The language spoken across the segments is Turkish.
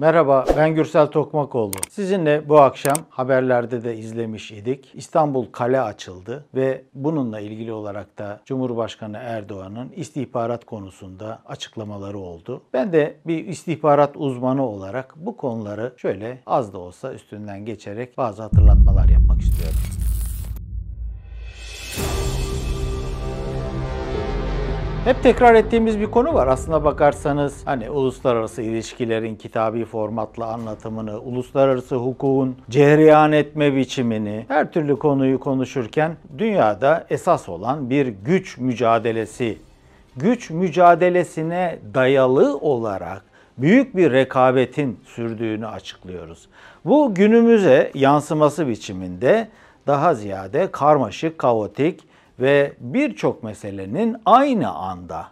Merhaba ben Gürsel Tokmakoğlu. Sizinle bu akşam haberlerde de izlemiş idik. İstanbul Kale açıldı ve bununla ilgili olarak da Cumhurbaşkanı Erdoğan'ın istihbarat konusunda açıklamaları oldu. Ben de bir istihbarat uzmanı olarak bu konuları şöyle az da olsa üstünden geçerek bazı hatırlatmalar yapmak istiyorum. Hep tekrar ettiğimiz bir konu var. Aslına bakarsanız hani uluslararası ilişkilerin kitabi formatla anlatımını, uluslararası hukukun cereyan etme biçimini, her türlü konuyu konuşurken dünyada esas olan bir güç mücadelesi, güç mücadelesine dayalı olarak büyük bir rekabetin sürdüğünü açıklıyoruz. Bu günümüze yansıması biçiminde daha ziyade karmaşık, kaotik, ve birçok meselenin aynı anda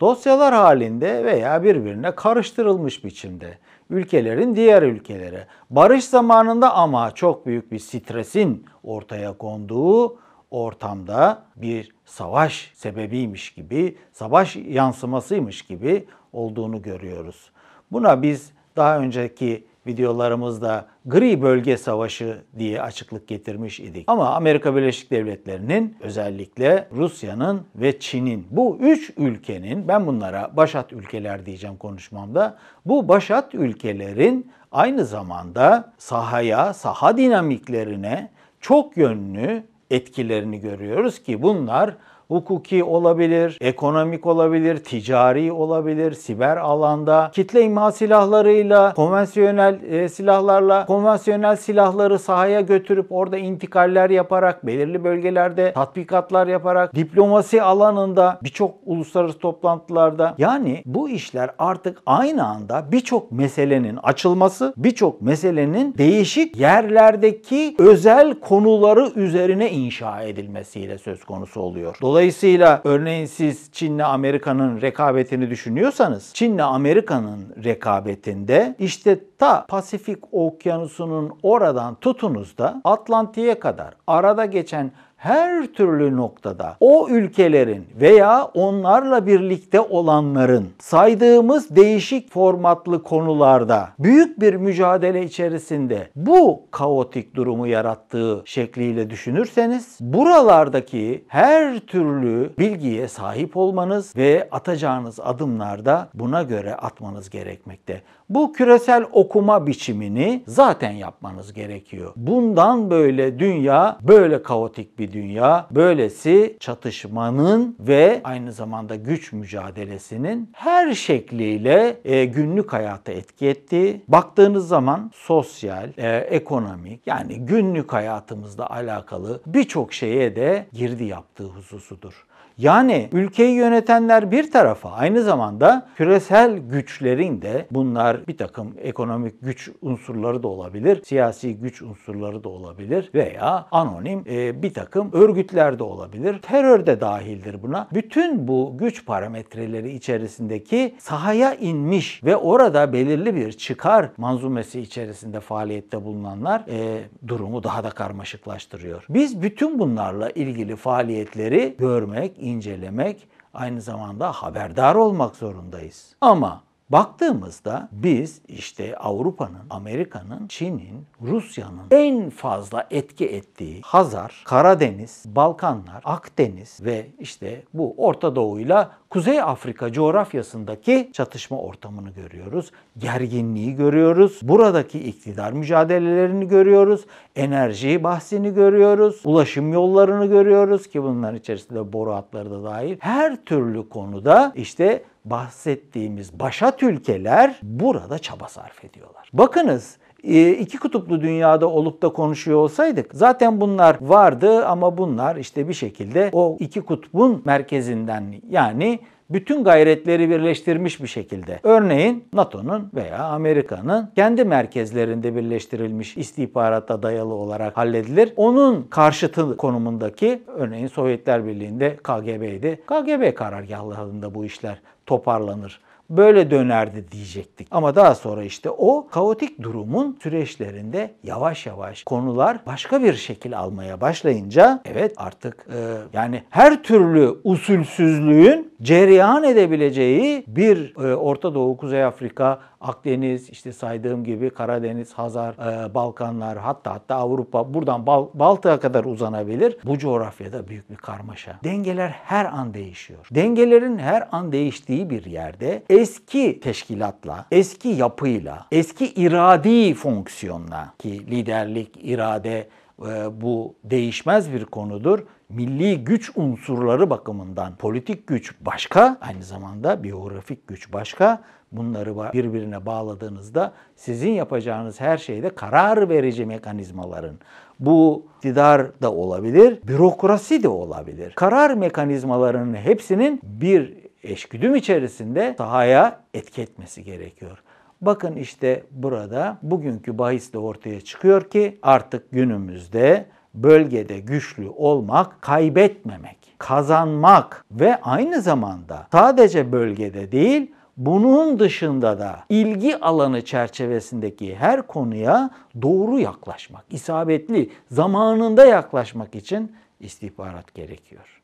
dosyalar halinde veya birbirine karıştırılmış biçimde ülkelerin diğer ülkelere barış zamanında ama çok büyük bir stresin ortaya konduğu ortamda bir savaş sebebiymiş gibi, savaş yansımasıymış gibi olduğunu görüyoruz. Buna biz daha önceki videolarımızda gri bölge savaşı diye açıklık getirmiş idik. Ama Amerika Birleşik Devletleri'nin özellikle Rusya'nın ve Çin'in bu üç ülkenin ben bunlara başat ülkeler diyeceğim konuşmamda. Bu başat ülkelerin aynı zamanda sahaya, saha dinamiklerine çok yönlü etkilerini görüyoruz ki bunlar hukuki olabilir, ekonomik olabilir, ticari olabilir, siber alanda, kitle imha silahlarıyla, konvansiyonel e, silahlarla, konvansiyonel silahları sahaya götürüp orada intikaller yaparak, belirli bölgelerde tatbikatlar yaparak, diplomasi alanında birçok uluslararası toplantılarda yani bu işler artık aynı anda birçok meselenin açılması, birçok meselenin değişik yerlerdeki özel konuları üzerine inşa edilmesiyle söz konusu oluyor. Dolayısıyla Dolayısıyla örneğin siz Çin'le Amerika'nın rekabetini düşünüyorsanız Çin'le Amerika'nın rekabetinde işte ta Pasifik Okyanusu'nun oradan tutunuz da Atlantik'e kadar arada geçen her türlü noktada o ülkelerin veya onlarla birlikte olanların saydığımız değişik formatlı konularda büyük bir mücadele içerisinde bu kaotik durumu yarattığı şekliyle düşünürseniz buralardaki her türlü bilgiye sahip olmanız ve atacağınız adımlarda buna göre atmanız gerekmekte. Bu küresel okuma biçimini zaten yapmanız gerekiyor. Bundan böyle dünya böyle kaotik bir dünya, böylesi çatışmanın ve aynı zamanda güç mücadelesinin her şekliyle e, günlük hayata etki ettiği, baktığınız zaman sosyal, e, ekonomik yani günlük hayatımızla alakalı birçok şeye de girdi yaptığı hususudur. Yani ülkeyi yönetenler bir tarafa aynı zamanda küresel güçlerin de bunlar bir takım ekonomik güç unsurları da olabilir, siyasi güç unsurları da olabilir veya anonim e, bir takım örgütler de olabilir. Terör de dahildir buna. Bütün bu güç parametreleri içerisindeki sahaya inmiş ve orada belirli bir çıkar manzumesi içerisinde faaliyette bulunanlar e, durumu daha da karmaşıklaştırıyor. Biz bütün bunlarla ilgili faaliyetleri görmek, incelemek, aynı zamanda haberdar olmak zorundayız. Ama Baktığımızda biz işte Avrupa'nın, Amerika'nın, Çin'in, Rusya'nın en fazla etki ettiği Hazar, Karadeniz, Balkanlar, Akdeniz ve işte bu Orta Doğu'yla Kuzey Afrika coğrafyasındaki çatışma ortamını görüyoruz. Gerginliği görüyoruz. Buradaki iktidar mücadelelerini görüyoruz. Enerji bahsini görüyoruz. Ulaşım yollarını görüyoruz ki bunların içerisinde boru hatları da dahil. Her türlü konuda işte bahsettiğimiz başat ülkeler burada çaba sarf ediyorlar. Bakınız e, iki kutuplu dünyada olup da konuşuyor olsaydık zaten bunlar vardı ama bunlar işte bir şekilde o iki kutbun merkezinden yani bütün gayretleri birleştirmiş bir şekilde. Örneğin NATO'nun veya Amerika'nın kendi merkezlerinde birleştirilmiş istihbarata dayalı olarak halledilir. Onun karşıtı konumundaki örneğin Sovyetler Birliği'nde KGB'ydi. KGB karargahlarında bu işler toparlanır. Böyle dönerdi diyecektik. Ama daha sonra işte o kaotik durumun süreçlerinde yavaş yavaş konular başka bir şekil almaya başlayınca evet artık e, yani her türlü usulsüzlüğün cereyan edebileceği bir e, Orta Doğu, Kuzey Afrika, Akdeniz, işte saydığım gibi Karadeniz, Hazar, e, Balkanlar hatta hatta Avrupa buradan Bal Baltık'a kadar uzanabilir. Bu coğrafyada büyük bir karmaşa. Dengeler her an değişiyor. Dengelerin her an değiştiği bir yerde eski teşkilatla, eski yapıyla, eski iradi fonksiyonla ki liderlik, irade e, bu değişmez bir konudur milli güç unsurları bakımından politik güç başka, aynı zamanda biyografik güç başka. Bunları birbirine bağladığınızda sizin yapacağınız her şeyde karar verici mekanizmaların bu iktidar da olabilir, bürokrasi de olabilir. Karar mekanizmalarının hepsinin bir eşgüdüm içerisinde sahaya etki etmesi gerekiyor. Bakın işte burada bugünkü bahisle ortaya çıkıyor ki artık günümüzde bölgede güçlü olmak, kaybetmemek, kazanmak ve aynı zamanda sadece bölgede değil bunun dışında da ilgi alanı çerçevesindeki her konuya doğru yaklaşmak, isabetli, zamanında yaklaşmak için istihbarat gerekiyor.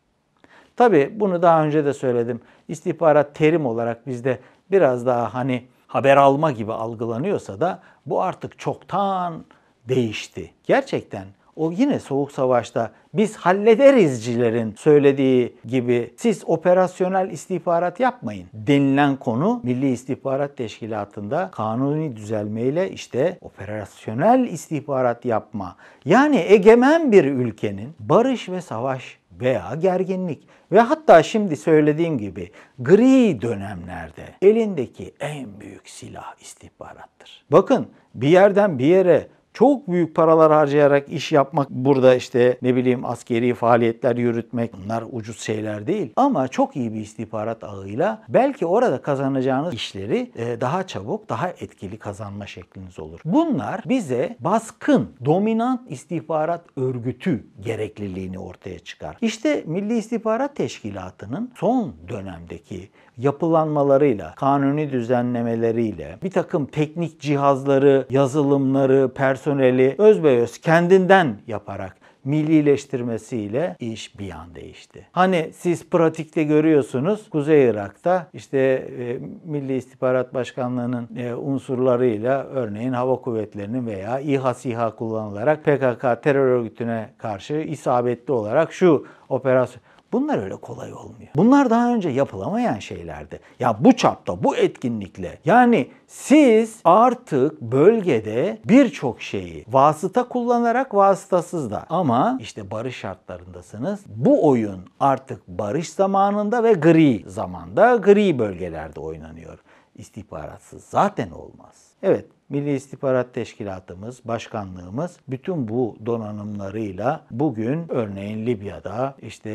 Tabi bunu daha önce de söyledim. İstihbarat terim olarak bizde biraz daha hani haber alma gibi algılanıyorsa da bu artık çoktan değişti. Gerçekten o yine soğuk savaşta biz hallederizcilerin söylediği gibi siz operasyonel istihbarat yapmayın denilen konu Milli İstihbarat Teşkilatı'nda kanuni düzelmeyle işte operasyonel istihbarat yapma. Yani egemen bir ülkenin barış ve savaş veya gerginlik ve hatta şimdi söylediğim gibi gri dönemlerde elindeki en büyük silah istihbarattır. Bakın bir yerden bir yere çok büyük paralar harcayarak iş yapmak burada işte ne bileyim askeri faaliyetler yürütmek bunlar ucuz şeyler değil. Ama çok iyi bir istihbarat ağıyla belki orada kazanacağınız işleri e, daha çabuk, daha etkili kazanma şekliniz olur. Bunlar bize baskın, dominant istihbarat örgütü gerekliliğini ortaya çıkar. İşte Milli İstihbarat Teşkilatı'nın son dönemdeki yapılanmalarıyla, kanuni düzenlemeleriyle, bir takım teknik cihazları, yazılımları, personeli özbeöz kendinden yaparak millileştirmesiyle iş bir an değişti. Hani siz pratikte görüyorsunuz Kuzey Irak'ta işte e, Milli İstihbarat Başkanlığı'nın e, unsurlarıyla örneğin hava kuvvetlerinin veya İHA SİHA kullanılarak PKK terör örgütüne karşı isabetli olarak şu operasyon Bunlar öyle kolay olmuyor. Bunlar daha önce yapılamayan şeylerdi. Ya bu çapta, bu etkinlikle. Yani siz artık bölgede birçok şeyi vasıta kullanarak vasıtasız da ama işte barış şartlarındasınız. Bu oyun artık barış zamanında ve gri zamanda, gri bölgelerde oynanıyor. İstihbaratsız zaten olmaz. Evet, Milli İstihbarat Teşkilatımız, başkanlığımız bütün bu donanımlarıyla bugün örneğin Libya'da işte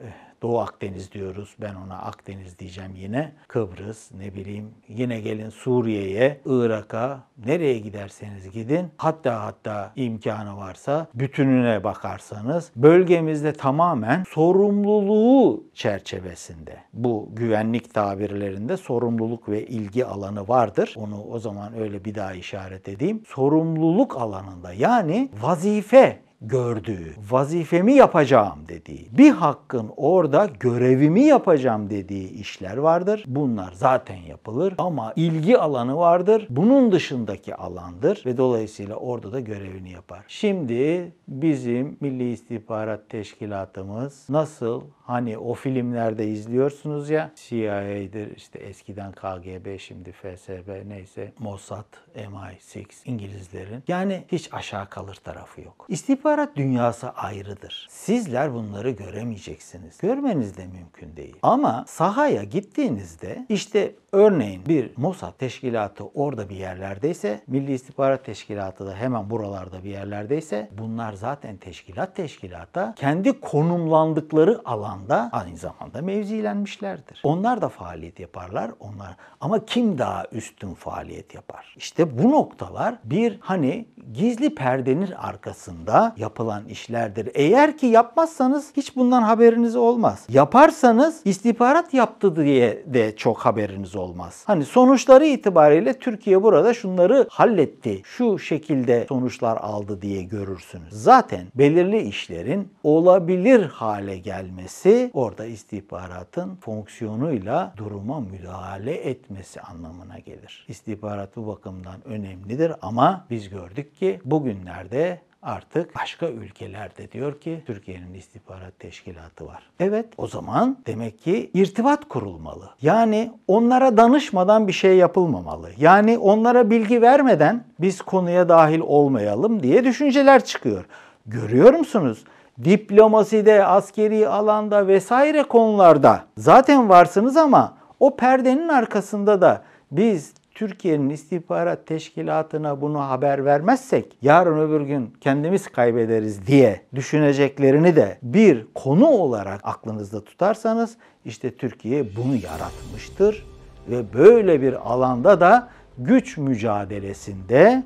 eh, Doğu Akdeniz diyoruz. Ben ona Akdeniz diyeceğim yine. Kıbrıs, ne bileyim yine gelin Suriye'ye, Irak'a, nereye giderseniz gidin. Hatta hatta imkanı varsa bütününe bakarsanız bölgemizde tamamen sorumluluğu çerçevesinde bu güvenlik tabirlerinde sorumluluk ve ilgi alanı vardır. Onu o zaman öyle bir daha işaret edeyim. Sorumluluk alanında yani vazife gördüğü, vazifemi yapacağım dediği, bir hakkın orada görevimi yapacağım dediği işler vardır. Bunlar zaten yapılır ama ilgi alanı vardır. Bunun dışındaki alandır ve dolayısıyla orada da görevini yapar. Şimdi bizim Milli İstihbarat Teşkilatımız nasıl hani o filmlerde izliyorsunuz ya CIA'dir işte eskiden KGB şimdi FSB neyse Mossad, MI6 İngilizlerin yani hiç aşağı kalır tarafı yok. İstihbarat dünyası ayrıdır. Sizler bunları göremeyeceksiniz. Görmeniz de mümkün değil. Ama sahaya gittiğinizde işte örneğin bir Mossad teşkilatı orada bir yerlerdeyse, Milli İstihbarat Teşkilatı da hemen buralarda bir yerlerdeyse bunlar zaten teşkilat teşkilata kendi konumlandıkları alan alanda aynı zamanda mevzilenmişlerdir. Onlar da faaliyet yaparlar. Onlar ama kim daha üstün faaliyet yapar? İşte bu noktalar bir hani gizli perdenin arkasında yapılan işlerdir. Eğer ki yapmazsanız hiç bundan haberiniz olmaz. Yaparsanız istihbarat yaptı diye de çok haberiniz olmaz. Hani sonuçları itibariyle Türkiye burada şunları halletti. Şu şekilde sonuçlar aldı diye görürsünüz. Zaten belirli işlerin olabilir hale gelmesi orada istihbaratın fonksiyonuyla duruma müdahale etmesi anlamına gelir. İstihbarat bu bakımdan önemlidir ama biz gördük ki bugünlerde artık başka ülkelerde diyor ki Türkiye'nin istihbarat teşkilatı var. Evet o zaman demek ki irtibat kurulmalı. Yani onlara danışmadan bir şey yapılmamalı. Yani onlara bilgi vermeden biz konuya dahil olmayalım diye düşünceler çıkıyor. Görüyor musunuz? Diplomaside, askeri alanda vesaire konularda zaten varsınız ama o perdenin arkasında da biz Türkiye'nin istihbarat teşkilatına bunu haber vermezsek yarın öbür gün kendimiz kaybederiz diye düşüneceklerini de bir konu olarak aklınızda tutarsanız işte Türkiye bunu yaratmıştır ve böyle bir alanda da güç mücadelesinde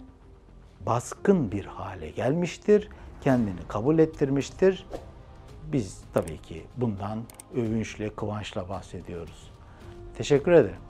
baskın bir hale gelmiştir. Kendini kabul ettirmiştir. Biz tabii ki bundan övünçle, kıvançla bahsediyoruz. Teşekkür ederim.